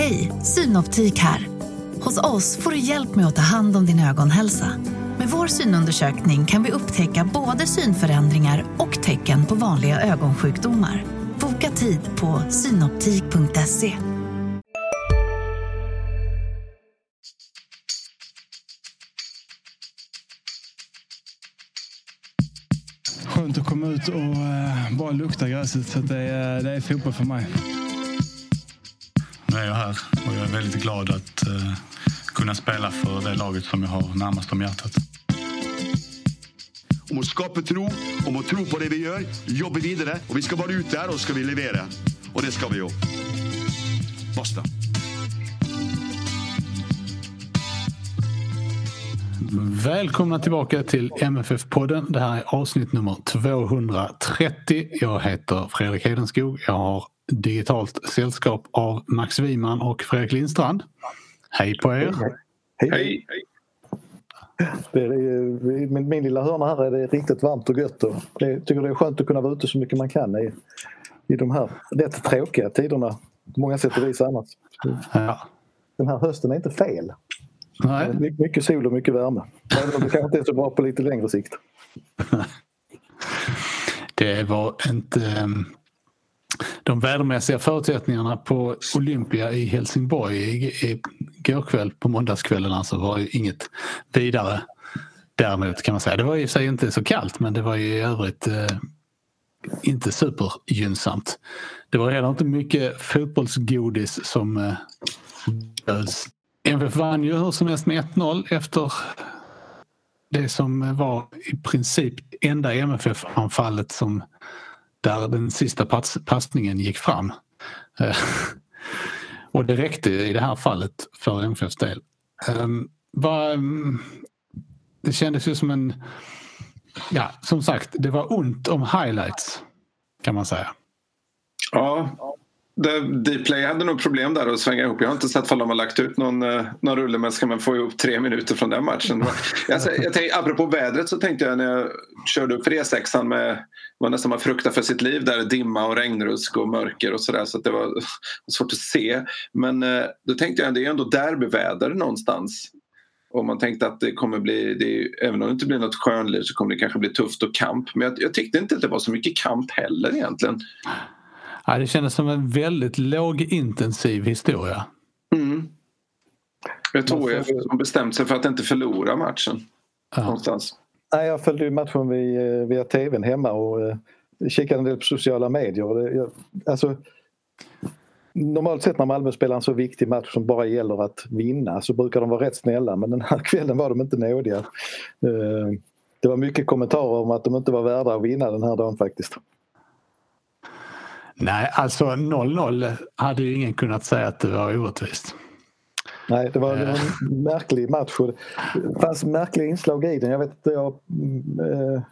Hej, Synoptik här. Hos oss får du hjälp med att ta hand om din ögonhälsa. Med vår synundersökning kan vi upptäcka både synförändringar och tecken på vanliga ögonsjukdomar. Boka tid på synoptik.se. Skönt att komma ut och eh, bara lukta gräset. Så det, är, det är fotboll för mig. Är jag här och jag är väldigt glad att eh, kunna spela för det laget som jag har närmast om hjärtat. Om å skape tro, om å tro på det vi gjør, jobbe videre. Og vi skal bare ut der, og så skal vi levere. Og det skal vi jo. Basta. Välkomna tillbaka till MFF-podden. Det här är avsnitt nummer 230. Jag heter Fredrik Hedenskog. Jag har digitalt sällskap av Max Wiman och Fredrik Lindstrand. Hej på er! Hej! Hej. Det är, min, min lilla hörna här är det riktigt varmt och gött. Och jag tycker det är skönt att kunna vara ute så mycket man kan i, i de här rätt tråkiga tiderna. På många sätt och vis annars. Ja. Den här hösten är inte fel. Nej. My, mycket sol och mycket värme. Även om det kanske inte är så bra på lite längre sikt. Det var inte... De vädermässiga förutsättningarna på Olympia i Helsingborg i- igår kväll, på måndagskvällen alltså, var ju inget vidare. Däremot kan man säga, det var i och för sig inte så kallt men det var ju i övrigt eh, inte supergynnsamt. Det var heller inte mycket fotbollsgodis som eh, bjöds. MFF vann ju hur som helst med 1-0 efter det som var i princip enda MFF-anfallet som där den sista pass, passningen gick fram. Eh, Och det räckte i det här fallet för MFFs del. Um, vad, um, det kändes ju som en... Ja, som sagt, det var ont om highlights kan man säga. Ja, Dplay hade nog problem där att svänga ihop. Jag har inte sett om de har lagt ut någon, eh, någon rulle men ska man få ihop tre minuter från den matchen. Var- Jag, jag tänkte, apropå vädret så tänkte jag när jag körde upp för E6 med var nästan man fruktade för sitt liv där. Dimma och regnrusk och mörker och sådär så att det var svårt att se. Men eh, då tänkte jag det är ändå derbyväder någonstans. Och man tänkte att det kommer bli, det även om det inte blir något skönliv så kommer det kanske bli tufft och kamp. Men jag, jag tyckte inte att det var så mycket kamp heller egentligen. Ja, det kändes som en väldigt lågintensiv historia. Mm. Jag tror jag har bestämt sig för att inte förlora matchen. Ja. Någonstans. Nej, jag följde ju matchen via, eh, via tvn hemma och eh, kikade en del på sociala medier. Alltså, normalt sett när Malmö spelar en så viktig match som bara gäller att vinna så brukar de vara rätt snälla men den här kvällen var de inte nådiga. Eh, det var mycket kommentarer om att de inte var värda att vinna den här dagen faktiskt. Nej, alltså 0-0 hade ju ingen kunnat säga att det var orättvist. Nej, det var, det var en märklig match. Det fanns märkliga inslag i den. Jag vet inte, jag... Eh,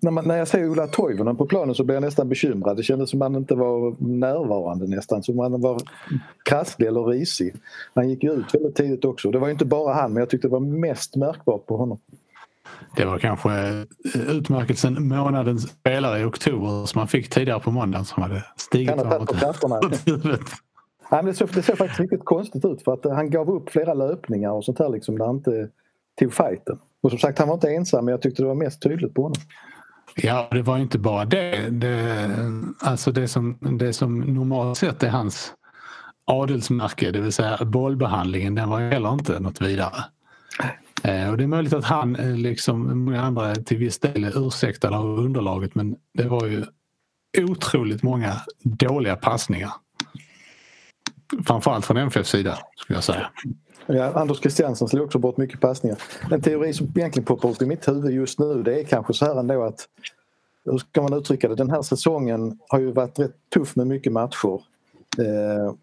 när, man, när jag ser Ola Toivonen på planen så blir jag nästan bekymrad. Det kändes som att han inte var närvarande nästan. Som han var krasslig eller risig. Han gick ju ut väldigt tidigt också. Det var inte bara han men jag tyckte det var mest märkbart på honom. Det var kanske eh, utmärkelsen månadens spelare i oktober som man fick tidigare på måndagen som hade stigit Han har tagit på krafterna. åt huvudet. Nej, men det, såg, det såg faktiskt riktigt konstigt ut för att eh, han gav upp flera löpningar och sånt här liksom när han inte tog fighten. Och som sagt han var inte ensam men jag tyckte det var mest tydligt på honom. Ja, det var ju inte bara det. det alltså det som, det som normalt sett är hans adelsmärke, det vill säga bollbehandlingen, den var heller inte något vidare. Eh, och det är möjligt att han, eh, liksom många andra, till viss del är ursäktade av underlaget men det var ju otroligt många dåliga passningar. Framförallt från MFFs sida, skulle jag säga. Ja, Anders Christiansen slog också bort mycket passningar. En teori som egentligen poppar upp i mitt huvud just nu det är kanske så här ändå att hur ska man uttrycka det? Den här säsongen har ju varit rätt tuff med mycket matcher. Eh,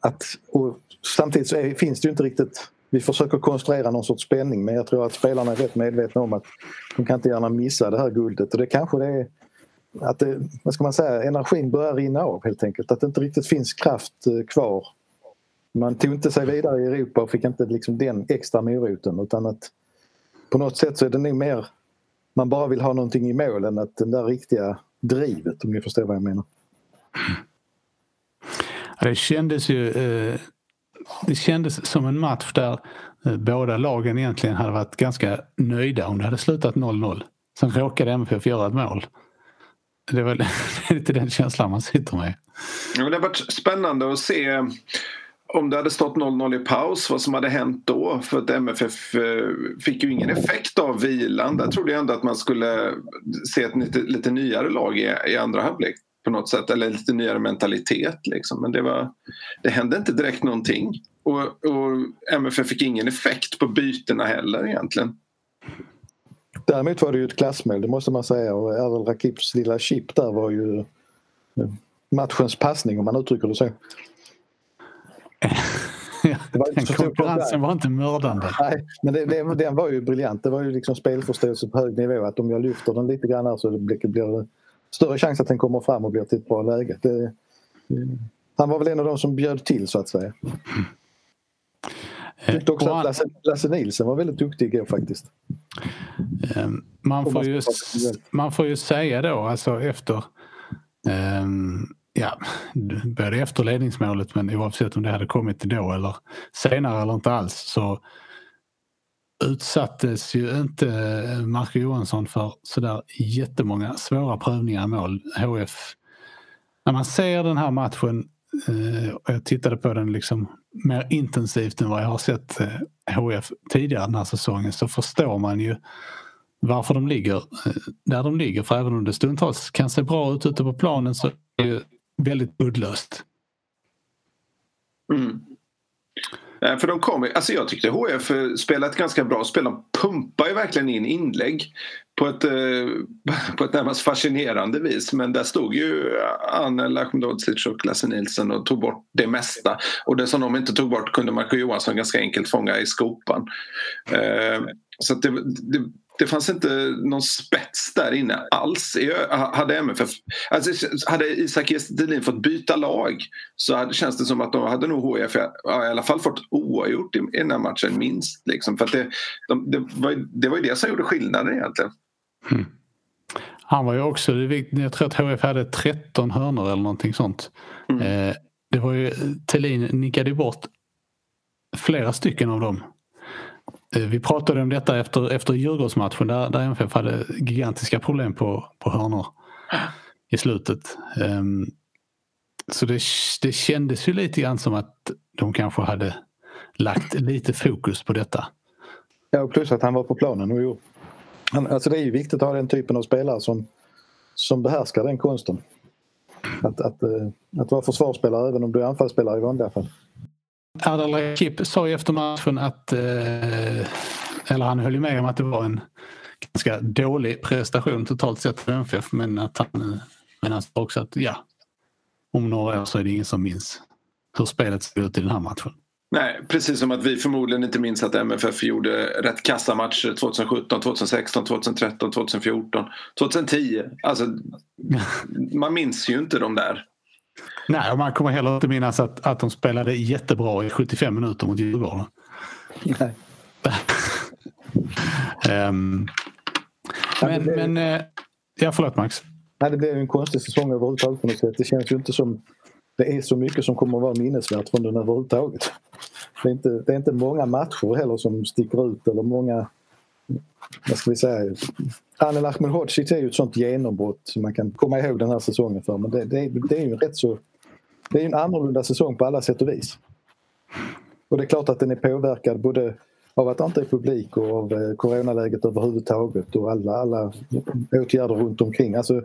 att, och samtidigt så är, finns det ju inte riktigt vi försöker konstruera någon sorts spänning men jag tror att spelarna är rätt medvetna om att de kan inte gärna missa det här guldet och det kanske det är att det, vad ska man säga, energin börjar rinna av helt enkelt. Att det inte riktigt finns kraft eh, kvar man tog inte sig vidare i Europa och fick inte liksom den extra moroten utan att på något sätt så är det nog mer man bara vill ha någonting i mål än att den där riktiga drivet om ni förstår vad jag menar. Det kändes ju eh, det kändes som en match där eh, båda lagen egentligen hade varit ganska nöjda om det hade slutat 0-0. Sen råkade MFF göra ett mål. Det var lite den känslan man sitter med. Ja, det har varit spännande att se om det hade stått 0-0 i paus, vad som hade hänt då. För att MFF eh, fick ju ingen effekt av vilan. Där trodde jag ändå att man skulle se ett lite, lite nyare lag i, i andra halvlek på något sätt. Eller lite nyare mentalitet liksom. Men det, var, det hände inte direkt någonting. Och, och MFF fick ingen effekt på bytena heller egentligen. Däremot var det ju ett klassmål, det måste man säga. Och Erdal Rakips lilla chip där var ju matchens passning om man uttrycker det så. den konkurrensen var inte mördande. Nej, men det, det, den var ju briljant. Det var ju liksom spelförståelse på hög nivå. Att om jag lyfter den lite grann här så det blir, blir det större chans att den kommer fram och blir till ett bra läge. Det, han var väl en av de som bjöd till så att säga. Jag tyckte också att Lasse, Lasse Nilsen var väldigt duktig igår faktiskt. Ehm, man får, ju, man får ju säga då alltså efter um, ja, både efter ledningsmålet men oavsett om det hade kommit då eller senare eller inte alls så utsattes ju inte Marco Johansson för sådär jättemånga svåra prövningar i mål. HF, när man ser den här matchen eh, Eh, och jag tittade på den liksom mer intensivt än vad jag har sett eh, HF tidigare den här säsongen så förstår man ju varför de ligger eh, där de ligger. För även om det stundtals kan se bra ut ute på planen så är det väldigt uddlöst. Mm. Eh, för de kom, alltså jag tyckte HF spelade ett ganska bra spel. De pumpar ju verkligen in inlägg på ett, eh, på ett närmast fascinerande vis. Men där stod ju Anel Ahmedhodzic och Lasse Nilsson och tog bort det mesta. Och det som de inte tog bort kunde Marco Johansson ganska enkelt fånga i skopan. Eh, så det, det, det fanns inte någon spets där inne alls. Hade MFF, alltså hade Isak Estelin fått byta lag så hade, känns det som att de hade nog HIF i alla fall fått oavgjort i, i den här matchen minst. Liksom. För det, de, det, var, det var ju det som gjorde skillnaden egentligen. Mm. Han var ju också, jag tror att HF hade 13 hörnor eller någonting sånt. Mm. Eh, det var ju, Thelin nickade bort flera stycken av dem. Eh, vi pratade om detta efter, efter Djurgårdsmatchen där, där MFF hade gigantiska problem på, på hörnor i slutet. Um, så det, det kändes ju lite grann som att de kanske hade lagt lite fokus på detta. Ja, plus att han var på planen. Och jo. alltså det är ju viktigt att ha den typen av spelare som, som behärskar den konsten. Att, att, eh, att vara försvarsspelare även om du är anfallsspelare i vanliga fall. Erdal Rakip sa ju efter matchen att, eh, eller han höll ju med om att det var en ganska dålig prestation totalt sett för MFF men att han, men han sa också att ja, om några år så är det ingen som minns hur spelet såg ut i den här matchen. Nej, precis som att vi förmodligen inte minns att MFF gjorde rätt kassa matcher 2017, 2016, 2013, 2014, 2010. Alltså, man minns ju inte de där. Nej, man kommer heller inte minnas att, att de spelade jättebra i 75 minuter mot Djurgården. Nej. um, men, blev... men uh, ja, förlåt Max. Nej, det blev en konstig säsong överhuvudtaget på något sätt. Det känns ju inte som det är så mycket som kommer att vara minnesvärt från den överhuvudtaget. Det är inte, det är inte många matcher heller som sticker ut eller många vad ska vi säga, Anel Ahmedhodzic är ju ett sånt genombrott som man kan komma ihåg den här säsongen för. Men det, det, det är ju rätt så... Det är en annorlunda säsong på alla sätt och vis. Och det är klart att den är påverkad både av att det inte är publik och av eh, coronaläget överhuvudtaget och alla, alla åtgärder runt omkring. Alltså,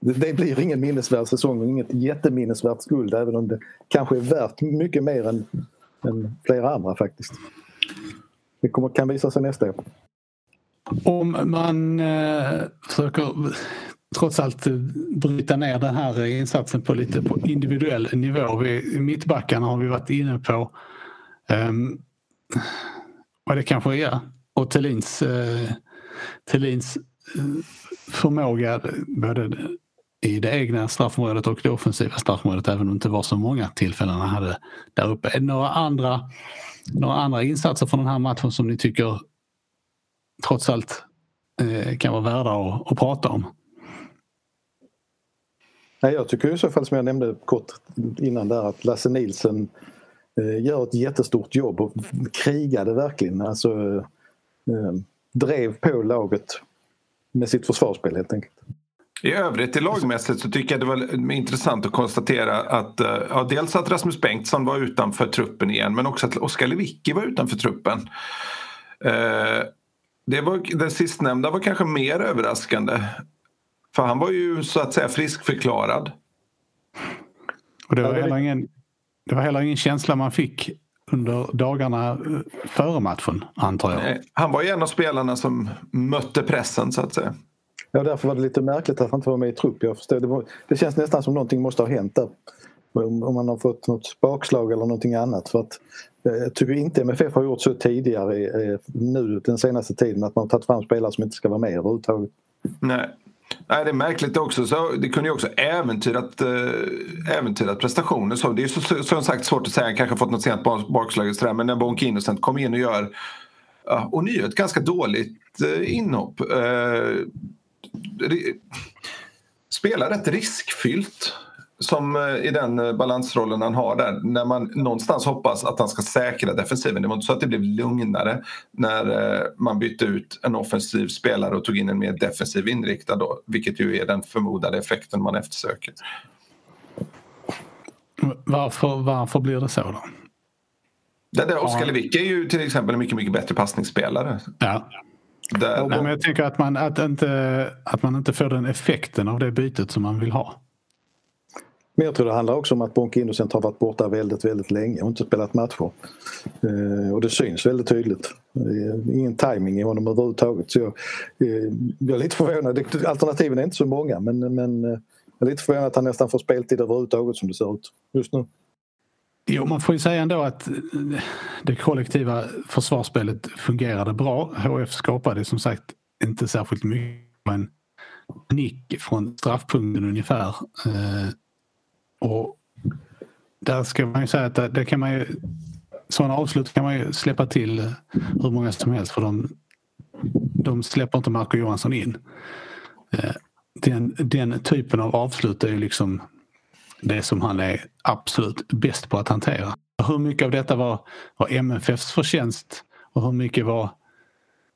det blir ingen minnesvärd säsong och inget jätteminnesvärt skuld även om det kanske är värt mycket mer än, än flera andra faktiskt. Det kommer, kan visa sig nästa år. Om man eh, försöker trots allt bryta ner den här insatsen på lite på individuell nivå. Vi, mittbackarna har vi varit inne på. Ehm, um, och det kanske är och Thelins, eh, Thelins eh, förmåga både i det egna straffområdet och det offensiva straffområdet även om det inte var så många tillfällen han hade där uppe. Några andra, några andra insatser från den här matchen som ni tycker trots allt eh, kan vara värda att, att prata om? Nej, jag tycker i så fall som jag nämnde kort innan där att Lasse Nilsen eh, gör ett jättestort jobb och krigade verkligen. Alltså, eh, drev på laget med sitt försvarsspel helt enkelt. I övrigt i lagmässigt så tycker jag det var intressant att konstatera att eh, ja, dels att Rasmus Bengtsson var utanför truppen igen men också att Oskar Lewicki var utanför truppen. Eh, det var, den sistnämnda var kanske mer överraskande. För han var ju så att säga friskförklarad. Och det var heller ingen, det var heller ingen känsla man fick under dagarna eh, före matchen antar jag. Nej, han var ju en av spelarna som mötte pressen så att säga. Ja, därför var det lite märkligt att han inte var med i trupp. Jag förstår. Det, var, det känns nästan som någonting måste ha hänt där. Om man har fått något bakslag eller någonting annat. För att, Eh, jag tycker inte MFF har gjort så tidigare eh, nu den senaste tiden att man har tagit fram spelare som inte ska vara med överhuvudtaget. Nej. Nej, det är märkligt också. Så det kunde ju också äventyrat, äh, äventyrat prestationen. Så det är så, som sagt svårt att säga. Han kanske har fått något sent bakslag. Men när Bonk Innocent kommer in och gör ja, och nu gör ett ganska dåligt äh, inhopp. Äh, spelar rätt riskfyllt som eh, i den eh, balansrollen han har där när man någonstans hoppas att han ska säkra defensiven. Det var inte så att det blev lugnare när eh, man bytte ut en offensiv spelare och tog in en mer defensiv inriktad då, vilket ju är den förmodade effekten man eftersöker. Varför, varför blir det så då? Det där Oskar Lewicki är ju till exempel en mycket, mycket bättre passningsspelare. Ja. Där, Nej, men jag tänker att man, att, inte, att man inte får den effekten av det bytet som man vill ha. Men jag tror det handlar också om att Bonke Innocent har varit borta väldigt, väldigt länge och inte spelat matcher. Eh, och det syns väldigt tydligt. Eh, ingen timing i honom överhuvudtaget. Så jag, eh, jag är lite förvånad. Alternativen är inte så många men, men eh, jag är lite förvånad att han nästan får speltid överhuvudtaget som det ser ut just nu. Jo, man får ju säga ändå att eh, det kollektiva försvarsspelet fungerade bra. HF skapade som sagt inte särskilt mycket. Men nick från straffpunkten ungefär. Eh, och där ska man ju säga att det kan man ju sådana avslut kan man ju släppa till eh, hur många som helst för de, de släpper inte Marco Johansson in. Eh, den, den typen av avslut är ju liksom det som han är absolut bäst på att hantera. Hur mycket av detta var, var MFFs förtjänst och hur mycket var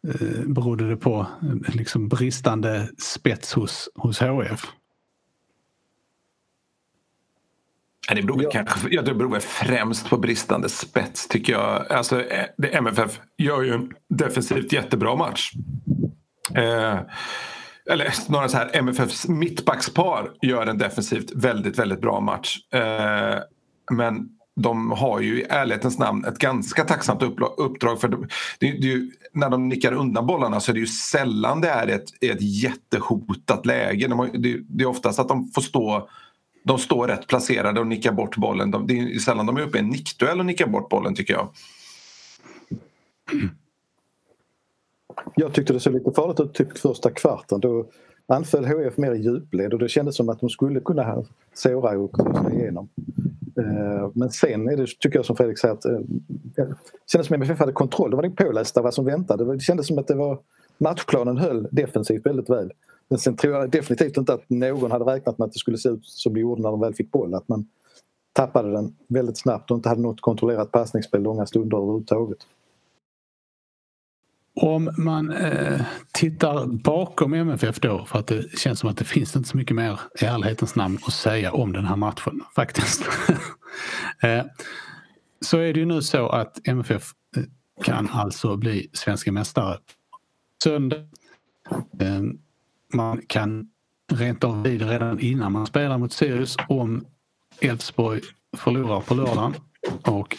eh, berodde det på eh, liksom bristande spets hos, hos HF? Det beror, ja. kanske, ja, det beror främst på bristande spets tycker jag. Alltså, eh, det, MFF gör ju en defensivt jättebra match. Eh, eller snarare så här, MFFs mittbackspar gör en defensivt väldigt, väldigt bra match. Eh, men de har ju i ärlighetens namn ett ganska tacksamt uppdrag. För det, det, det, när de nickar undan bollarna så är det ju sällan det är ett, ett jättehotat läge. De har, det, det är oftast att de får stå de står rätt placerade och nickar bort bollen. De, det är sällan de är uppe i en nickduell och nickar bort bollen tycker jag. Jag tyckte det såg lite farligt ut typ första kvarten. Då anföll HF mer i djupled och det kändes som att de skulle kunna såra och krossa igenom. Eh, men sen är det, tycker jag som Fredrik säger, att det kändes som att MFF hade kontroll. De var inte pålästa vad som väntade. Det kändes som att det var matchplanen höll defensivt väldigt väl. Men sen tror jag definitivt inte att någon hade räknat med att det skulle se ut som det gjorde när de väl fick boll. Att man tappade den väldigt snabbt och inte hade något kontrollerat passningsspel långa stunder överhuvudtaget. Om man eh, tittar bakom MFF då, för att det känns som att det finns inte så mycket mer i ärlighetens namn att säga om den här matchen faktiskt. eh, så är det ju nu så att MFF eh, kan alltså bli svenska mästare söndag. Eh, man kan rent av vid redan innan man spelar mot Sirius om Elfsborg förlorar på lördagen och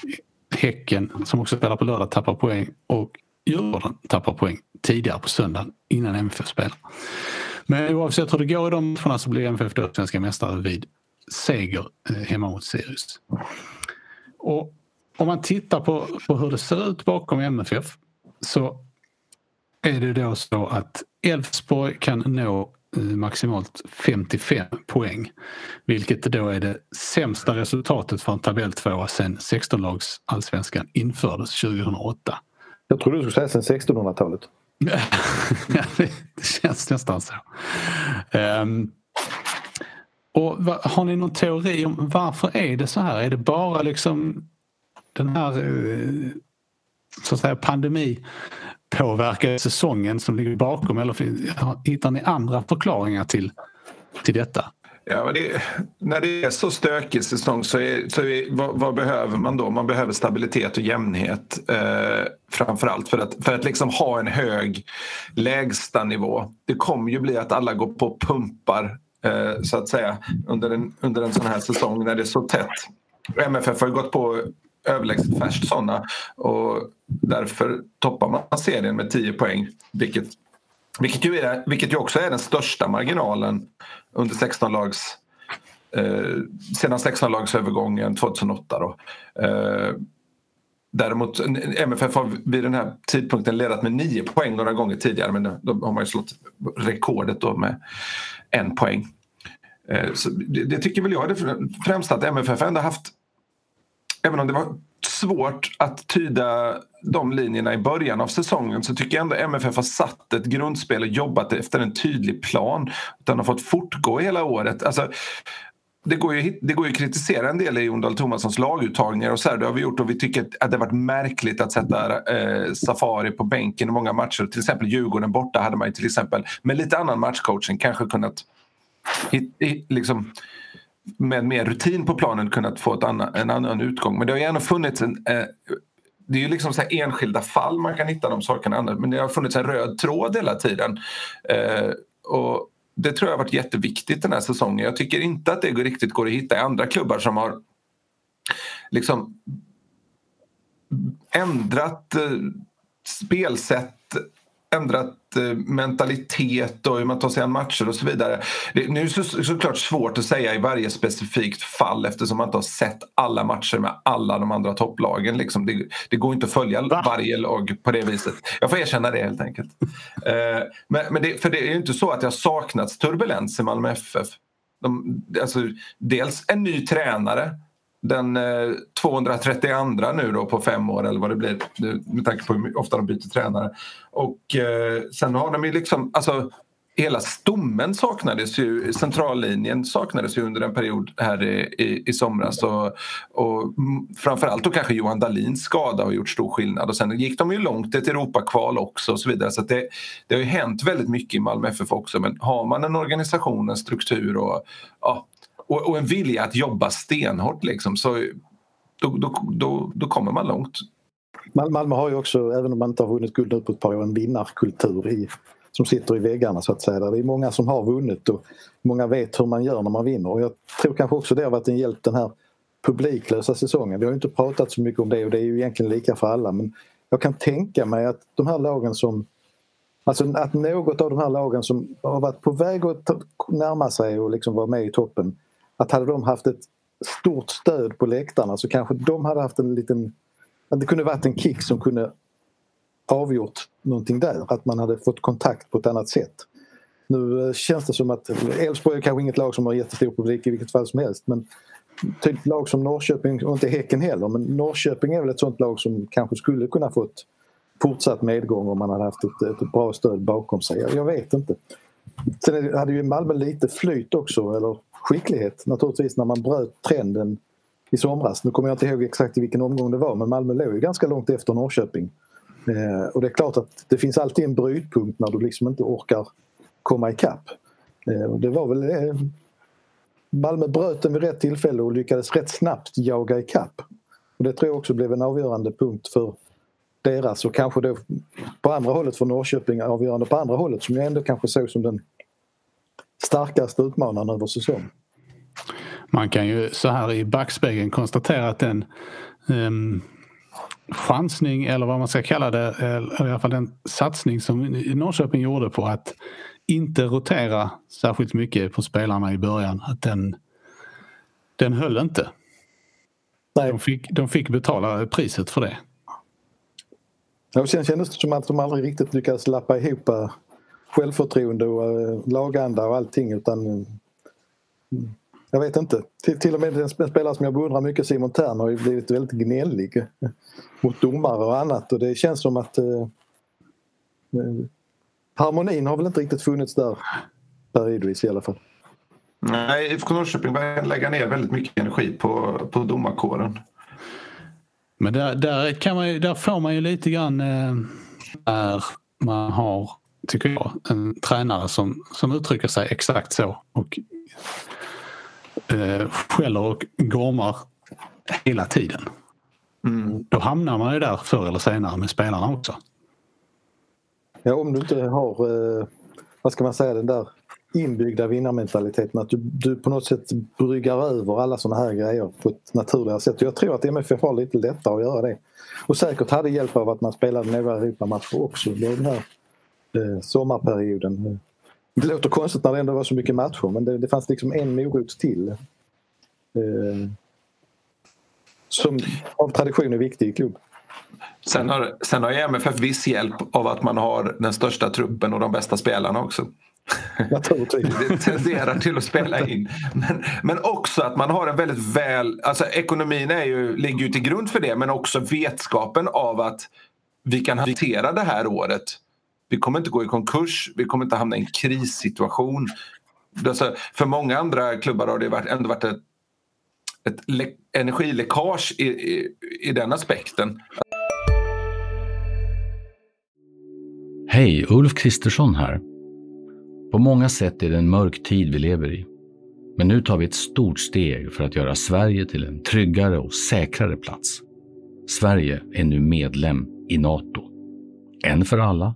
Häcken som också spelar på lördag tappar poäng och Djurgården tappar poäng tidigare på söndagen innan MFF spelar. Men oavsett hur det går i de matcherna så blir MFF då svenska mästare vid seger eh, hemma mot Sirius. Och om man tittar på, på hur det ser ut bakom MFF så är det då så att Elfsborg kan nå eh, maximalt 55 poäng. Vilket då är det sämsta resultatet för en tabelltvåa sedan 16-lags allsvenskan infördes 2008. Jag trodde du skulle säga sedan 1600-talet. det känns nästan så. Um, Och har ni någon teori om varför är det så här? Är det bara liksom den här eh, så att säga pandemi påverkar säsongen som ligger bakom eller hittar ni andra förklaringar till, till detta? Ja, det, när det är så stökig säsong så, är, så är, vad, vad, behöver man då? Man behöver stabilitet och jämnhet eh, framförallt för att, för att liksom ha en hög lägstanivå. Det kommer ju bli att alla går på pumpar eh, så att säga under en, under en sån här säsong när det är så tätt. MFF har ju gått på överlägset färskt sådana och därför toppar man serien med 10 poäng vilket vilket ju, är, vilket ju också är den största marginalen under 16-lags eh, sedan 16-lagsövergången 2008. Då. Eh, däremot MFF har vid den här tidpunkten ledat med 9 poäng några gånger tidigare men då har man ju slått rekordet då med en poäng. Eh, så det, det, tycker väl jag är det främsta att MFF ändå haft även om det var svårt att tyda de linjerna i början av säsongen så tycker jag ändå MFF har satt ett grundspel och jobbat efter en tydlig plan. Den har fått fortgå hela året. Alltså, det går, ju, det går ju att kritisera en del i Jon Dahl Tomassons laguttagningar och så här, det har vi gjort och vi tycker att det varit märkligt att sätta eh, Safari på bänken i många matcher. Till exempel Djurgården borta hade man ju till exempel med lite annan matchcoaching kanske kunnat hit, hit, liksom, med mer rutin på planen kunnat få ett annan, en annan utgång. Men det har ju ändå funnits en... Eh, det är ju liksom så enskilda fall man kan hitta de sakerna men det har funnits en röd tråd hela tiden. Eh, och det tror jag har varit jätteviktigt den här säsongen. Jag tycker inte att det riktigt går att hitta i andra klubbar som har liksom ändrat eh, spelsätt ändrat eh, mentalitet och hur man tar sig an matcher och så vidare. Det, nu är det så, såklart svårt att säga i varje specifikt fall eftersom man inte har sett alla matcher med alla de andra topplagen. Liksom. Det, det går inte att följa Va? varje lag på det viset. Jag får erkänna det helt enkelt. uh, men, men det, för det är ju inte så att det har saknats turbulens i Malmö FF. De, alltså, dels en ny tränare den eh, 232 nu då på fem år eller vad det blir med tanke på hur ofta de byter tränare. Och eh, sen har de ju liksom, alltså hela stommen saknades ju, centrallinjen saknades ju under en period här i, i, i somras. Och, och framförallt då kanske Johan Dahlins skada har gjort stor skillnad. Och sen gick de ju långt ett Europakval också och så vidare. Så det, det har ju hänt väldigt mycket i Malmö FF också. Men har man en organisation, en struktur och ja, och, och, en vilja att jobba stenhårt liksom, så då, då, då, då kommer man långt. Malmö har ju också, även om man inte har vunnit guld nu på ett par år, en vinnarkultur i, som sitter i väggarna så att säga. Det är många som har vunnit och många vet hur man gör när man vinner. Och jag tror kanske också det har varit en hjälp den här publiklösa säsongen. Vi har inte pratat så mycket om det och det är ju egentligen lika för alla men jag kan tänka mig att de här lagen som Alltså att något av de här lagen som har varit på väg att närma sig och liksom vara med i toppen att hade de haft ett stort stöd på läktarna så kanske de hade haft en liten... Att det kunde varit en kick som kunde avgjort någonting där. Att man hade fått kontakt på ett annat sätt. Nu eh, känns det som att Elfsborg är kanske inget lag som har jättestor publik i vilket fall som helst men typ lag som Norrköping, och inte Häcken heller, men Norrköping är väl ett sånt lag som kanske skulle kunna fått fortsatt medgång om man hade haft ett, ett bra stöd bakom sig. Jag vet inte. Sen hade ju Malmö lite flyt också, eller skicklighet naturligtvis när man bröt trenden i somras. Nu kommer jag inte ihåg exakt i vilken omgång det var men Malmö låg ju ganska långt efter Norrköping. Eh, och det är klart att det finns alltid en brytpunkt när du liksom inte orkar komma ikapp. Eh, och det var väl eh, Malmö bröt den vid rätt tillfälle och lyckades rätt snabbt jaga ikapp. Och det tror jag också blev en avgörande punkt för deras och kanske då på andra hållet för Norrköping avgörande på andra hållet som jag ändå kanske såg som den starkaste utmanaren över säsongen. Man kan ju så här i backspegeln konstatera att den um, chansning eller vad man ska kalla det, eller i alla fall den satsning som Norrköping gjorde på att inte rotera särskilt mycket på spelarna i början, att den, den höll inte. Nej. De, fick, de fick betala priset för det. Ja, sen kändes det som att de aldrig riktigt lyckades lappa ihop eh, självförtroende och eh, laganda och allting utan mm, jag vet inte. Till, till och med en spelare som jag beundrar mycket, Simon Thern, har ju blivit väldigt gnällig mot domare och annat och det känns som att eh, eh harmonin har väl inte riktigt funnits där, där Idris i alla fall. Nej, IFK Norrköping börjar lägga ner väldigt mycket energi på, på domarkåren. Men där, där, kan man, där får man ju lite grann eh, när man har, tycker jag, en tränare som, som uttrycker sig exakt så och eh, skäller och gormar hela tiden. Mm. Då hamnar man ju där förr eller senare med spelarna också. Ja, om du inte har, eh, vad ska man säga, den där inbyggda vinnarmentaliteten. Att du, du på något sätt bryggar över alla såna här grejer på ett naturligare sätt. Jag tror att MFF har lite lättare att göra det. Och säkert hade hjälp av att man spelade några Europamatcher också under den här sommarperioden. Det låter konstigt när det ändå var så mycket matcher men det, det fanns liksom en morot till. Eh, som av tradition är viktig i klubb. Sen har, sen har MFF viss hjälp av att man har den största truppen och de bästa spelarna också. det tenderar till att spela in. Men, men också att man har en väldigt väl... Alltså ekonomin är ju, ligger ju till grund för det men också vetskapen av att vi kan hantera det här året. Vi kommer inte gå i konkurs, vi kommer inte hamna i en krissituation. Alltså, för många andra klubbar har det varit, ändå varit ett, ett energiläckage i, i, i den aspekten. Hej, Ulf Kristersson här. På många sätt är det en mörk tid vi lever i. Men nu tar vi ett stort steg för att göra Sverige till en tryggare och säkrare plats. Sverige är nu medlem i Nato. En för alla,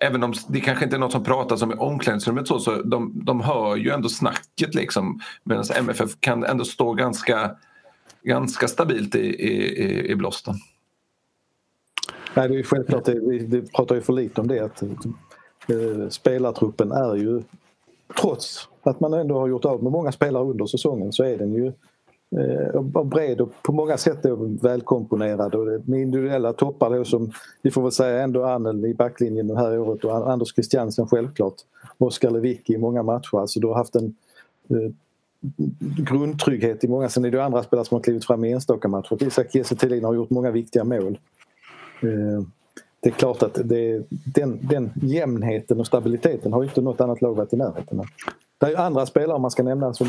även om det kanske inte är något som pratas om i omklädningsrummet så, så de, de hör ju ändå snacket liksom. Medan MFF kan ändå stå ganska, ganska stabilt i, i, i blåsten. Nej, det är självklart, vi, vi pratar ju för lite om det att eh, spelartruppen är ju trots att man ändå har gjort av med många spelare under säsongen så är den ju Eh, var bred och på många sätt välkomponerad och med individuella toppar då som vi får väl säga ändå Annel i backlinjen det här året och Anders Christiansen självklart. Oskar Lewicki i många matcher. Alltså du har haft en eh, grundtrygghet i många. Sen är det andra spelare som har klivit fram i enstaka matcher. Isak Kiese har gjort många viktiga mål. Eh, det är klart att det, den, den jämnheten och stabiliteten har inte något annat lag varit i närheten av. Det är andra spelare man ska nämna som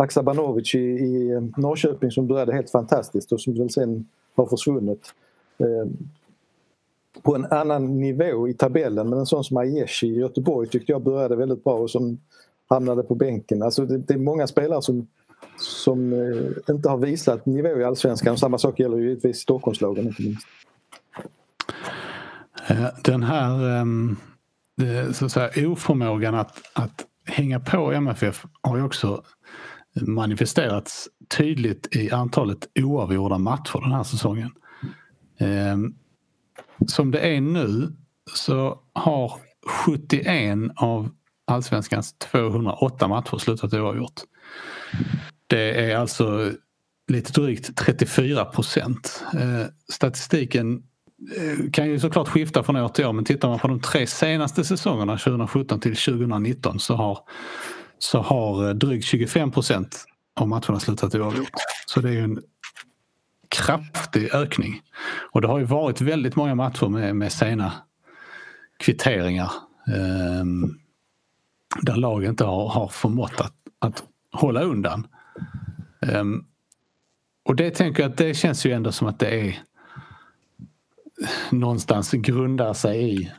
Haksabanovic i, i Norrköping som började helt fantastiskt och som väl sen har försvunnit. Eh, på en annan nivå i tabellen men en sån som Aieshi i Göteborg tyckte jag började väldigt bra och som hamnade på bänken. Alltså det, det är många spelare som, som eh, inte har visat nivå i allsvenskan. Samma sak gäller ju givetvis Stockholmslagen inte minst. Eh, den här ehm, eh, så att säga, oförmågan att, att hänga på MFF har ju också manifesterats tydligt i antalet oavgjorda matcher den här säsongen. Ehm, som det är nu så har 71 av allsvenskans 208 matcher slutat oavgjort. Det är alltså lite drygt 34 procent. Ehm, statistiken eh, kan ju såklart skifta från år till år men tittar man på de tre senaste säsongerna 2017 till 2019 så har, så har eh, drygt 25 procent av matcherna slutat oavgjort. Så det är ju en kraftig ökning. Och det har ju varit väldigt många matcher med, med sena kvitteringar eh, där lag inte har, har förmått att, att hålla undan. Eh, och det tänker jag att det känns ju ändå som att det är någonstans grundar sig i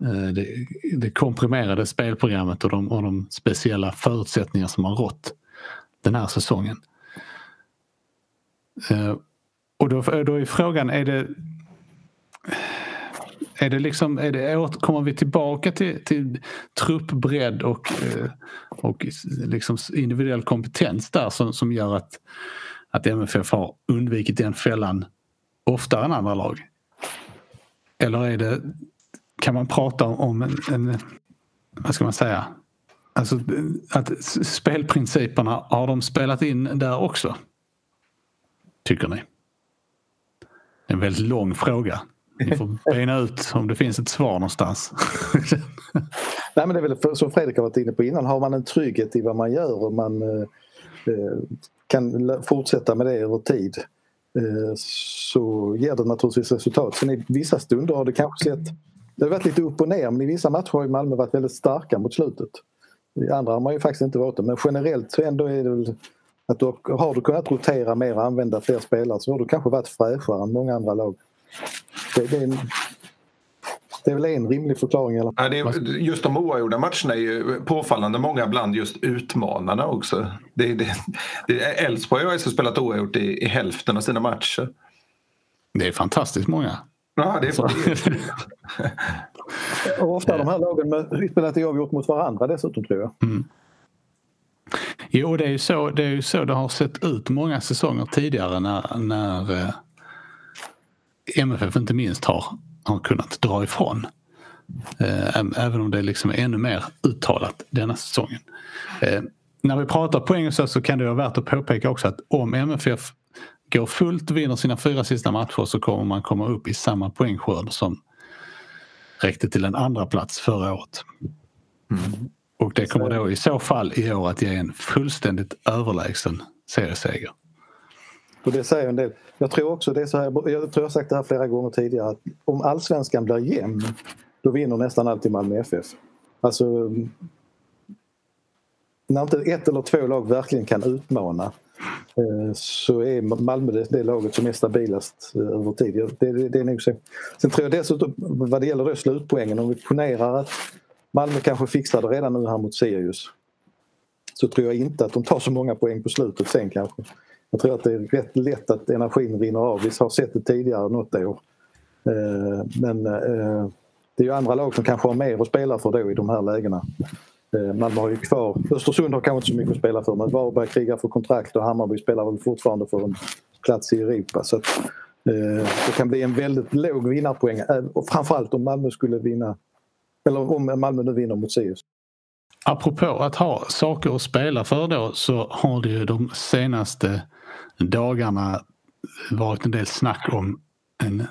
Eh, det, det komprimerade spelprogrammet och de, och de speciella förutsättningar som har rått den här säsongen. Eh, och då, då är frågan, är det är det liksom, är det, kommer vi tillbaka till, till truppbredd och, eh, och liksom individuell kompetens där som, som gör att, att MFF har undvikit den fällan oftare än andra lag? Eller är det, kan man prata om en, en vad ska man säga, alltså att spelprinciperna, har de spelat in där också? Tycker ni? en väldigt lång fråga. Ni får bena ut om det finns ett svar någonstans. Nej, men det är väl som Fredrik har varit inne på innan, har man en trygghet i vad man gör och man eh, eh kan fortsätta med det över tid eh, så ger det naturligtvis resultat. Sen i vissa stunder har det kanske sett det har varit lite upp och ner men i vissa matcher har Malmö varit väldigt starka mot slutet. I andra har man ju faktiskt inte varit det men generellt så ändå är det väl att du har du kunnat rotera mer och använda fler spelare så har du kanske varit fräschare än många andra lag. Det, det, är, en, det är väl en rimlig förklaring. Eller? Ja, det är, just de oavgjorda matcherna är ju påfallande många bland just utmanarna också. Elfsborg har ju spelat oavgjort i, i hälften av sina matcher. Det är fantastiskt många. Ja, det är Och ofta de här lagen spelat oavgjort mot varandra dessutom tror jag. Mm. Jo, det är ju så det, är ju så det har sett ut många säsonger tidigare när, när eh, MFF inte minst har, har kunnat dra ifrån. Eh, även om det liksom är ännu mer uttalat denna säsongen. Eh, när vi pratar poäng så, så kan det vara värt att påpeka också att om MFF går fullt och vinner sina fyra sista matcher så kommer man komma upp i samma poängskörd som räckte till en andra plats förra året. Mm. Och det kommer då i så fall i år att ge en fullständigt överlägsen serieseger. Och det säger en del. Jag tror också det är så här, jag tror jag sagt det här flera gånger tidigare att om allsvenskan blir jämn då vinner nästan alltid Malmö FF. Alltså när inte ett eller två lag verkligen kan utmana Eh, så är Malmö det, det laget som är stabilast eh, över tid. Det, det, det är nog så. Sen tror jag dessutom vad det gäller då slutpoängen, om vi ponerar att Malmö kanske fixar det redan nu här mot Sirius så tror jag inte att de tar så många poäng på slutet sen kanske. Jag tror att det är rätt lätt att energin rinner av. Vi har sett det tidigare något år. Eh, men eh, det är ju andra lag som kanske har mer att spela för då i de här lägena. Eh, Malmö har ju kvar, Östersund har kanske inte så mycket att spela för men Varberg krigar för kontrakt och Hammarby spelar väl fortfarande för en plats i Europa. Så att, eh, det kan bli en väldigt låg vinnarpoäng eh, och framförallt om Malmö skulle vinna eller om Malmö nu vinner mot Sirius. Apropå att ha saker att spela för då så har det ju de senaste dagarna varit en del snack om en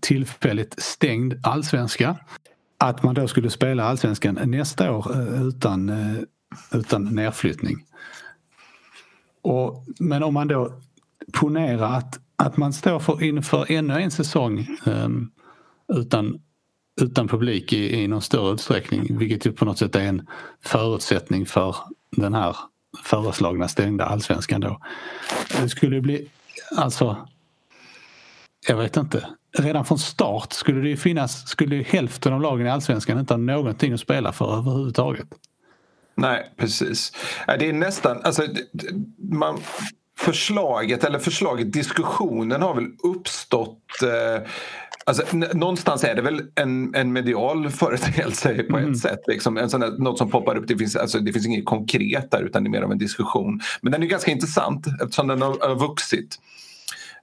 tillfälligt stängd allsvenska. Att man då skulle spela allsvenskan nästa år eh, utan, eh, utan nedflyttning. Och, men om man då ponerar att, att man står för, inför ännu en säsong um, utan, utan publik i, i någon större utsträckning vilket ju på något sätt är en förutsättning för den här föreslagna stängda allsvenskan då. Det skulle bli, alltså, jag vet inte. Redan från start skulle det ju finnas, skulle ju hälften av lagen i allsvenskan inte ha någonting att spela för överhuvudtaget. Nej, precis. Det är nästan, alltså, man, förslaget, eller förslaget, diskussionen har väl uppstått eh, Alltså, någonstans är det väl en, en medial företeelse på ett mm. sätt. Liksom. En sån där, något som poppar upp. Det finns, alltså, det finns inget konkret där utan det är mer av en diskussion. Men den är ganska intressant eftersom den har, har vuxit.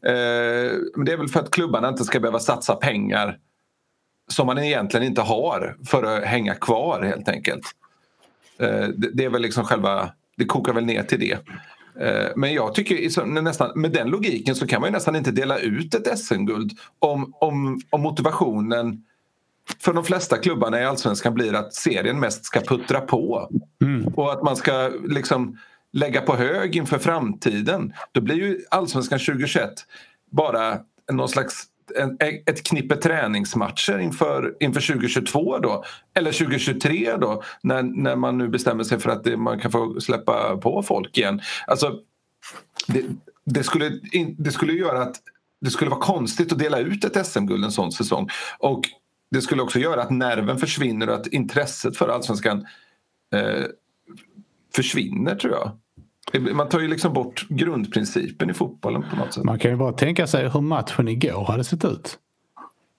Eh, men det är väl för att klubbarna inte ska behöva satsa pengar som man egentligen inte har för att hänga kvar helt enkelt. Eh, det, är väl liksom själva, det kokar väl ner till det. Eh, men jag tycker nästan, med den logiken så kan man nästan inte dela ut ett SM-guld om, om, om motivationen för de flesta klubbarna i allsvenskan blir att serien mest ska puttra på. Mm. Och att man ska liksom lägga på hög inför framtiden. Då blir ju allsvenskan 2021 bara någon slags en, ett knippe träningsmatcher inför, inför 2022 då. Eller 2023 då när, när man nu bestämmer sig för att det, man kan få släppa på folk igen. Alltså, det, det, skulle, det skulle göra att det skulle vara konstigt att dela ut ett SM-guld en sån säsong. Och det skulle också göra att nerven försvinner och att intresset för allsvenskan eh, försvinner tror jag. Man tar ju liksom bort grundprincipen i fotbollen på något sätt. Man kan ju bara tänka sig hur matchen igår hade sett ut.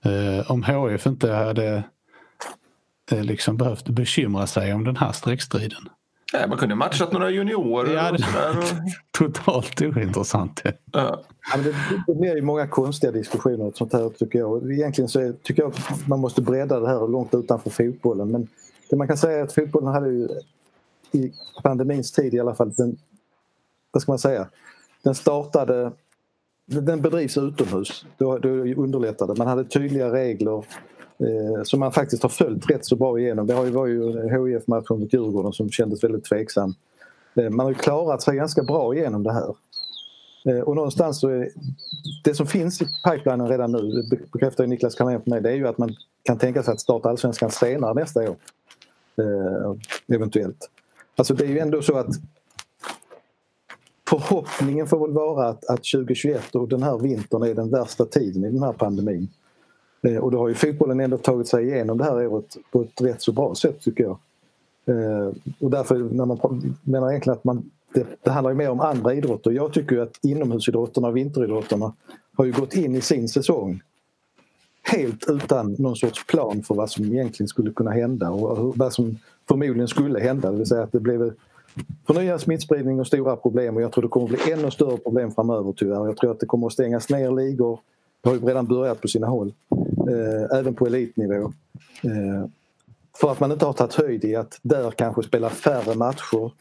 Eh, om HF inte hade eh, liksom behövt bekymra sig om den här streckstriden. Nej, man kunde matchat några juniorer ja, och sådär. Totalt ointressant. Ja. Ja, det, det blir ju många konstiga diskussioner och sånt här tycker jag. Egentligen så är, tycker jag att man måste bredda det här långt utanför fotbollen. Men det man kan säga är att fotbollen hade ju i pandemins tid i alla fall den vad ska man säga, den startade den bedrivs utomhus. Då, då underlättar det. Man hade tydliga regler eh, som man faktiskt har följt rätt så bra igenom. Det har ju varit ju hif matchen mot Djurgården som kändes väldigt tveksam. Eh, man har klarat sig ganska bra igenom det här. Eh, och någonstans så är det som finns i pipelinen redan nu, det bekräftar Niklas Carlén för mig, det är ju att man kan tänka sig att starta allsvenskan senare nästa år. Eh, eventuellt. Alltså det är ju ändå så att förhoppningen får väl vara att, att 2021 och den här vintern är den värsta tiden i den här pandemin. Eh, och då har ju fotbollen ändå tagit sig igenom det här året på ett rätt så bra sätt tycker jag. Eh, och därför när man menar egentligen att man, det, det handlar ju mer om andra idrotter. Jag tycker att inomhusidrotterna och vinteridrotterna har ju gått in i sin säsong helt utan någon sorts plan för vad som egentligen skulle kunna hända och vad som förmodligen skulle hända. Det vill säga att det blev förnyad smittspridning och stora problem och jag tror det kommer bli ännu större problem framöver tyvärr. Jag tror att det kommer att stängas ner ligor. Det har ju redan börjat på sina håll. Eh, även på elitnivå. Eh, för att man inte har tagit höjd i att där kanske spela färre matcher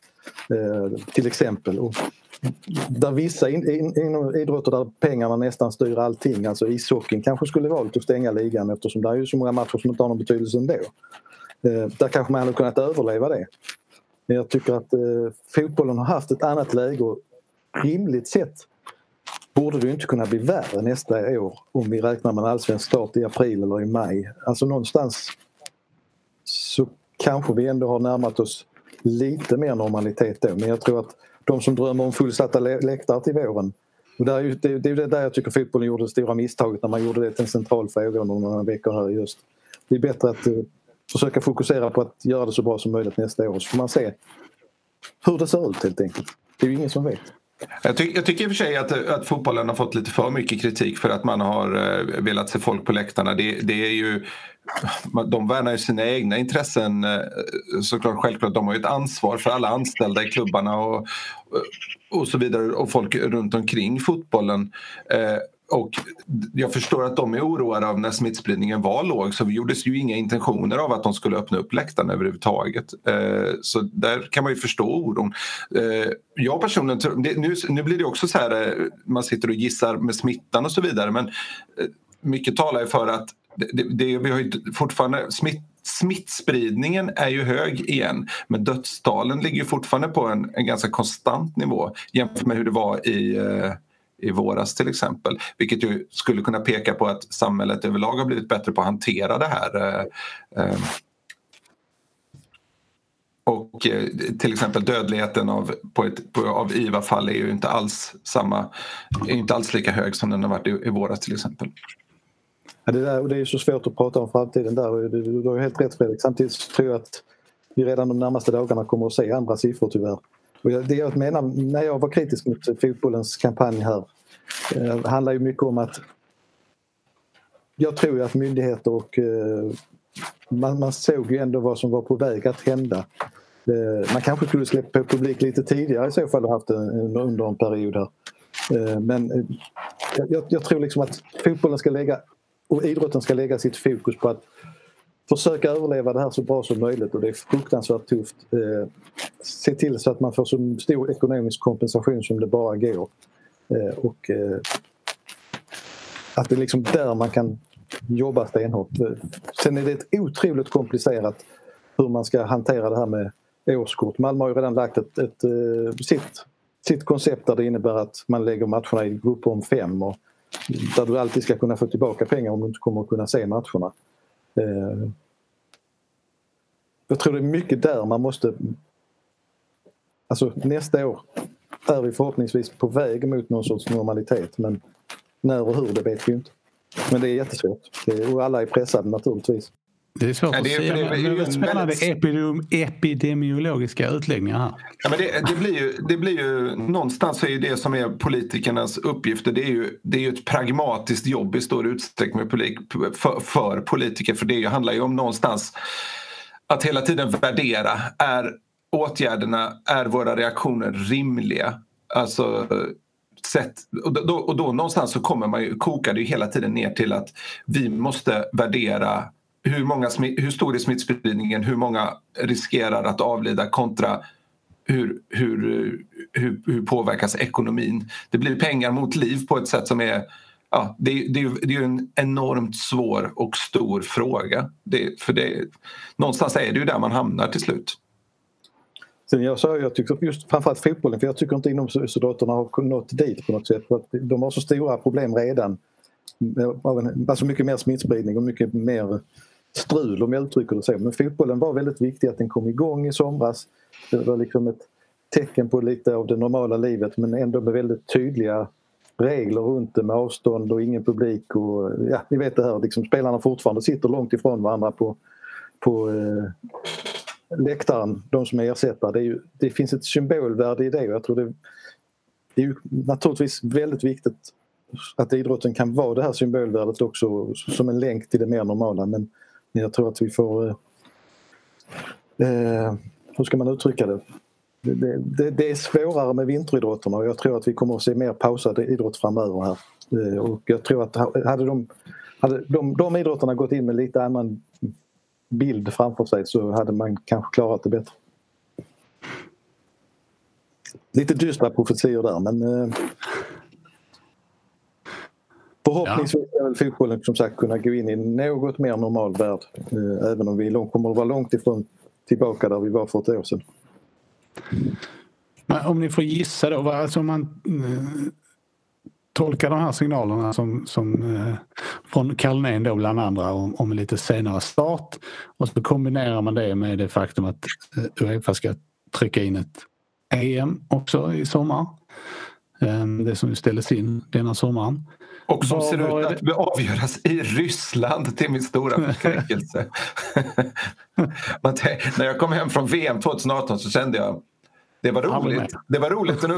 eh, till exempel. Och där vissa in, in, idrotter där pengarna nästan styr allting, alltså ishockeyn kanske skulle valt att stänga ligan eftersom det är ju så många matcher som inte har någon betydelse ändå. Eh, där kanske man hade kunnat överleva det. Men jag tycker att eh, fotbollen har haft ett annat läge och rimligt sett borde det inte kunna bli värre nästa år om vi räknar med en allsvensk start i april eller i maj. Alltså någonstans så kanske vi ändå har närmat oss lite mer normalitet då. Men jag tror att de som drömmer om fullsatta läktare till våren och det, är ju, det, det är där jag tycker fotbollen gjorde det stora misstaget när man gjorde det till en central fråga under några veckor här just. Det är bättre att eh, försöka fokusera på att göra det så bra som möjligt nästa år så får man se hur det ser ut helt enkelt. Det är ju ingen som vet. Jag, ty jag, tycker i och för sig att, att fotbollen har fått lite för mycket kritik för att man har eh, velat se folk på läktarna. Det, det är ju de värnar ju sina egna intressen eh, såklart självklart. De har ju ett ansvar för alla anställda i klubbarna och, och så vidare och folk runt omkring fotbollen. Eh, och jag förstår att de är oroade av när smittspridningen var låg så vi gjordes ju inga intentioner av att de skulle öppna upp läktaren överhuvudtaget. Eh, så där kan man ju förstå oron. Eh, jag personligen, nu, nu blir det också så här, eh, man sitter och gissar med smittan och så vidare men eh, mycket talar ju för att det, det, vi har ju fortfarande smitt, smittspridningen är ju hög igen men dödstalen ligger fortfarande på en, en ganska konstant nivå jämfört med hur det var i, eh, i våras till exempel. Vilket ju skulle kunna peka på att samhället överlag har blivit bättre på att hantera det här. Eh. eh. Och eh, till exempel dödligheten av, på ett, på, av IVA-fall är ju inte alls, samma, är inte alls lika hög som den har varit i, i våras till exempel. Ja, det, där, det är så svårt att prata om framtiden där. Du, du har helt rätt Fredrik. Samtidigt tror jag att vi redan de närmaste dagarna kommer att se andra siffror tyvärr. Och det jag menar när jag var kritisk mot fotbollens kampanj här eh, handlar ju mycket om att jag tror att myndigheter och eh, man, man, såg ju ändå vad som var på väg att hända. Eh, man kanske skulle släppa publik lite tidigare i så fall och haft en, under en period här. Eh, men eh, jag, jag, tror liksom att fotbollen ska lägga och idrotten ska lägga sitt fokus på att försöka överleva det här så bra som möjligt och det är fruktansvärt tufft. Eh, se till så att man får så stor ekonomisk kompensation som det bara går. Eh, och eh, att det är liksom där man kan jobba stenhårt. Eh, sen är det ett otroligt komplicerat hur man ska hantera det här med årskort. Malmö har ju redan lagt ett, ett, ett sitt, sitt koncept där det innebär att man lägger matcherna i grupper om fem och där du alltid ska kunna få tillbaka pengar om du inte kommer att kunna se matcherna. Eh, jag tror det är mycket där man måste... Alltså nästa år är vi förhoppningsvis på väg mot någon sorts normalitet men när och hur det vet vi inte. Men det är jättesvårt och alla är pressade naturligtvis. Det är svårt ja, det att säga. Det är, det är spännande väldigt... epidemiologiska utläggningar här. Ja, men det, det, blir ju, det blir ju någonstans är det som är politikernas uppgifter. Det är ju, det är ju ett pragmatiskt jobb i stor utsträckning för, för politiker. För det handlar ju om någonstans att hela tiden värdera. Är åtgärderna, är våra reaktioner rimliga? Alltså sätt. Och då, och då någonstans så kommer man ju, kokar det ju hela tiden ner till att vi måste värdera hur, många, hur stor är smittspridningen, hur många riskerar att avlida kontra hur, hur, hur, hur påverkas ekonomin? Det blir pengar mot liv på ett sätt som är ja, det, det, det är en enormt svår och stor fråga. Det, för det, någonstans är det ju där man hamnar till slut. Sen jag sa jag tycker just framförallt fotbollen, för jag tycker inte inomhussoldaterna har nått dit på något sätt. För att de har så stora problem redan. Alltså mycket mer smittspridning och mycket mer strul om jag uttrycker det så. Men fotbollen var väldigt viktig att den kom igång i somras. Det var liksom ett tecken på lite av det normala livet men ändå med väldigt tydliga regler runt det med avstånd och ingen publik och ja, ni vet det här liksom spelarna fortfarande sitter långt ifrån varandra på, på eh, läktaren, de som är ersättare. Det, är ju, det finns ett symbolvärde i det och jag tror det, det är ju naturligtvis väldigt viktigt att idrotten kan vara det här symbolvärdet också som en länk till det mer normala men jag tror att vi får... Eh, eh hur ska man uttrycka det? Det, det, det, är svårare med vinteridrotterna och jag tror att vi kommer att se mer pausad idrott framöver här. Eh, och jag tror att hade de, hade de, de idrotterna gått in med lite annan bild framför sig så hade man kanske klarat det bättre. Lite dystra profetior där men eh, Förhoppningsvis ska väl fotbollen som sagt kunna gå in i något mer normal värld eh, även om vi kommer att vara långt ifrån tillbaka där vi var för ett år sedan. Men om ni får gissa då, alltså om man eh, tolkar de här signalerna som, som eh, från Kalnén då bland andra om, om en lite senare start och så kombinerar man det med det faktum att Uefa ska trycka in ett EM också i sommar. Eh, det som ställdes in denna sommaren. Och som ser ut att avgöras i Ryssland till min stora förskräckelse. när jag kom hem från VM 2018 så kände jag det var roligt. Det var roligt och,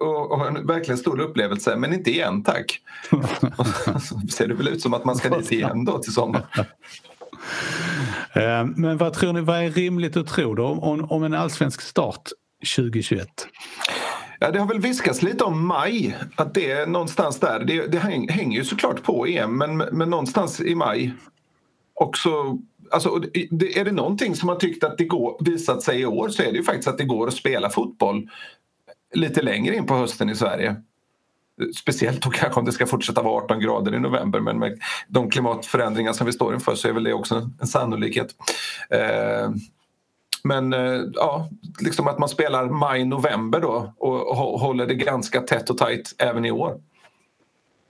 och, och, en verkligen stor upplevelse men inte igen tack. så ser det väl ut som att man ska dit igen då till sommar. Eh, men vad tror ni, vad är rimligt att tro då om, om en allsvensk start 2021? Ja, det har väl viskats lite om maj, att det är någonstans där. Det, det hänger ju såklart på EM, men, men någonstans i maj. Alltså, och så, alltså, är det någonting som man tyckt att det går, visat sig i år så är det ju faktiskt att det går att spela fotboll lite längre in på hösten i Sverige. Speciellt då kanske om det ska fortsätta vara 18 grader i november men med de klimatförändringar som vi står inför så är väl det också en sannolikhet. Eh, men eh, ja, liksom att man spelar maj-november då och håller det ganska tätt och tajt även i år.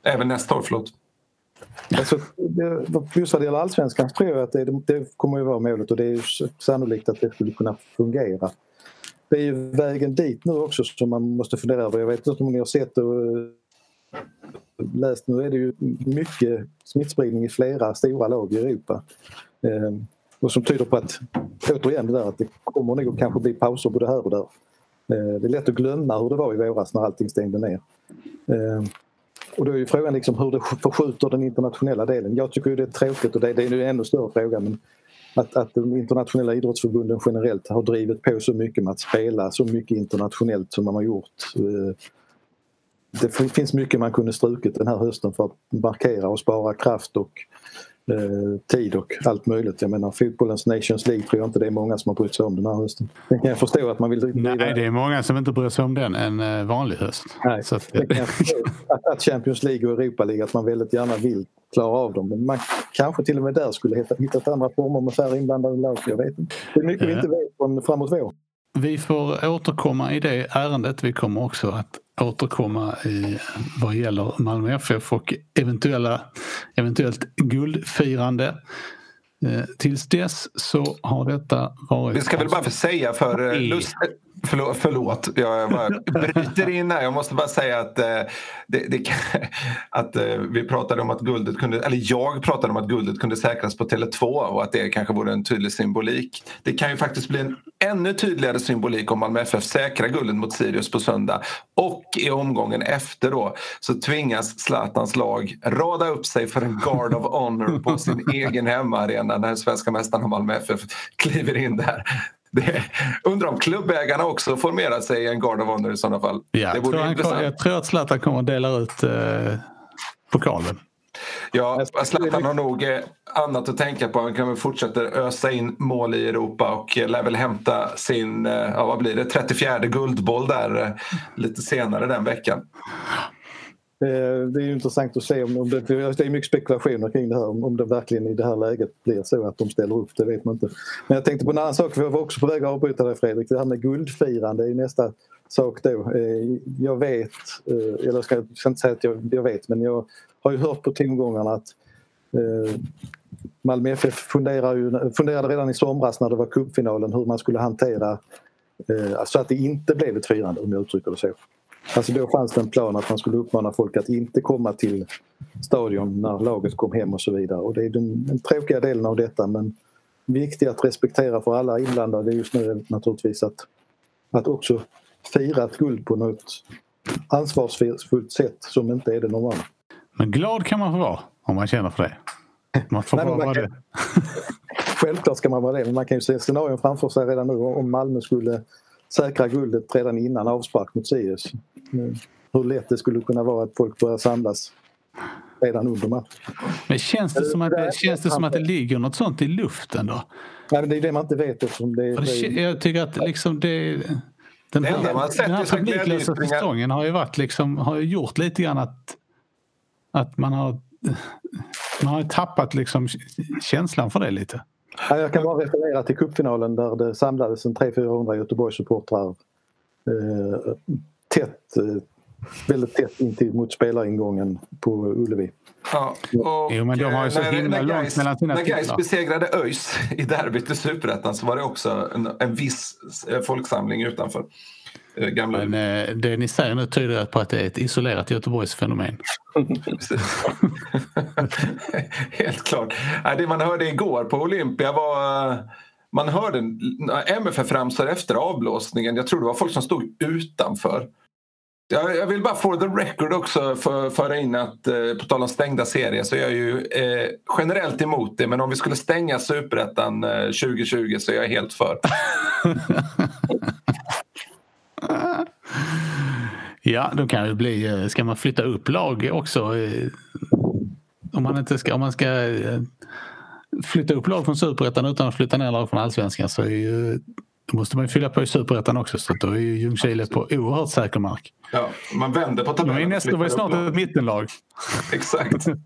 Även nästa år, förlåt. Alltså, just vad det gäller allsvenskan tror jag att det, det kommer att vara målet och det är sannolikt att det skulle kunna fungera. Det är ju vägen dit nu också som man måste fundera över. Jag vet inte om ni har sett och eh, läst. Nu är det ju mycket smittspridning i flera stora lag i Europa. Ehm, och som tyder på att, återigen det där att det kommer nog kanske bli pauser både här och där. Eh, det är lätt att glömma hur det var i våras när allting stängde ner. Eh, och då är ju frågan liksom hur det förskjuter den internationella delen. Jag tycker ju det är tråkigt och det, det är en ännu större fråga men att, att de internationella idrottsförbunden generellt har drivit på så mycket med att spela så mycket internationellt som man har gjort. Eh, det finns mycket man kunde strukit den här hösten för att markera och spara kraft och tid och allt möjligt. Jag menar fotbollens Nations League tror jag inte det är många som har brytt sig om den här hösten. Den kan jag förstå att man vill driva... Nej, det är många som inte bryr sig om den en eh, vanlig höst. Nej, Så att... att Champions League och Europa League, att man väldigt gärna vill klara av dem. Men man kanske till och med där skulle hitta, hittat andra former med färre inblandade lag. Jag vet inte. Det är mycket vi inte vet från framåt vår. Vi får återkomma i det ärendet. Vi kommer också att återkomma i vad gäller Malmö FF och eventuella, eventuellt guldfirande. Eh, tills dess så har detta varit... Vi ska väl bara för säga för eh, lust, Förlåt, förlåt, jag bara bryter in här. Jag måste bara säga att, eh, det, det, att eh, vi pratade om att guldet kunde, eller jag pratade om att guldet kunde säkras på Tele2 och att det kanske vore en tydlig symbolik. Det kan ju faktiskt bli en ännu tydligare symbolik om Malmö FF säkrar guldet mot Sirius på söndag. Och i omgången efter då så tvingas Zlatans lag rada upp sig för en Guard of Honor på sin egen hemmaarena när svenska mästarna Malmö FF kliver in där. Det, undrar om klubbägarna också formerar sig i en Guard of Honor i sådana fall. Ja, det tror han, jag tror att Zlatan kommer att dela ut eh, pokalen. Ja, Zlatan har nog eh, annat att tänka på. Han kan väl fortsätta ösa in mål i Europa och lär väl hämta sin, eh, ja vad blir det, 34 guldboll där eh, lite senare den veckan. Eh, det är ju intressant att se om, det, det är mycket spekulationer kring det här om det verkligen i det här läget blir så att de ställer upp, det vet man inte. Men jag tänkte på en annan sak, Jag var också på väg att avbryta dig Fredrik, det här med guldfirande är nästa sak då. Eh, jag vet, eh, eller jag ska, jag ska inte säga att jag, jag vet, men jag har ju hört på tongångarna att Malmö FF funderade, ju, funderade redan i somras när det var cupfinalen hur man skulle hantera så att det inte blev ett firande om jag uttrycker det så. Alltså då fanns det en plan att man skulle uppmana folk att inte komma till stadion när laget kom hem och så vidare. Och det är den, den tråkiga delen av detta men viktigt att respektera för alla inblandade just nu är naturligtvis att, att också fira ett guld på något ansvarsfullt sätt som inte är det normala. Men glad kan man få vara om man känner för det. Man får Nej, man vara kan... det. Självklart ska man vara det men man kan ju se scenarion framför sig redan nu om Malmö skulle säkra guldet redan innan avspark mot Sirius. Hur lätt det skulle kunna vara att folk börjar samlas redan under matchen. Men känns det som att det, känns det, som att det ligger något sånt i luften då? Nej, men det är det man inte vet eftersom det, det Jag tycker att liksom det... Den här, den här publiklösa säsongen har ju varit liksom, har ju gjort lite grann att att man har, man har tappat liksom känslan för det lite. Ja, jag kan bara referera till cupfinalen där det samlades en 300-400 Göteborgssupportrar eh, tätt, eh, väldigt tätt intill mot spelaringången på Ullevi. Ja, och jo, men de har ju så när, himla när långt mellan sina När Gais besegrade ÖIS i derbyt i Superettan så var det också en, en viss folksamling utanför. Eh, gamla... Men eh, det ni säger nu tyder på att det är ett isolerat Göteborgsfenomen. Helt klart. Det man hörde igår på Olympia var man hörde MFF ramsar efter avblåsningen. Jag tror det var folk som stod utanför. Jag vill bara for the record också för, föra in att eh, på tal om stängda serier så är jag ju eh, generellt emot det men om vi skulle stänga superettan eh, 2020 så är jag helt för. Ja, då kan det bli, eh, ska man flytta upp lag också? Eh, om man inte ska, om man ska eh, flytta upp lag från superettan utan att flytta ner lag från allsvenskan så är ju, då måste man ju fylla på i superettan också så då är ju Ljungskile på oerhört säker mark. Ja, man vänder på tabellen. Då är nästa snart ett mittenlag. Exakt.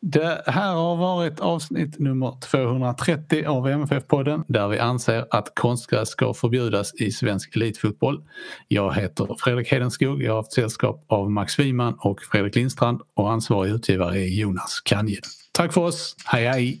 Det här har varit avsnitt nummer 230 av MFF-podden där vi anser att konstgräs ska förbjudas i svensk elitfotboll. Jag heter Fredrik Hedenskog, jag har haft sällskap av Max Wiman och Fredrik Lindstrand och ansvarig utgivare är Jonas Kanje. Tack för oss, hej hej!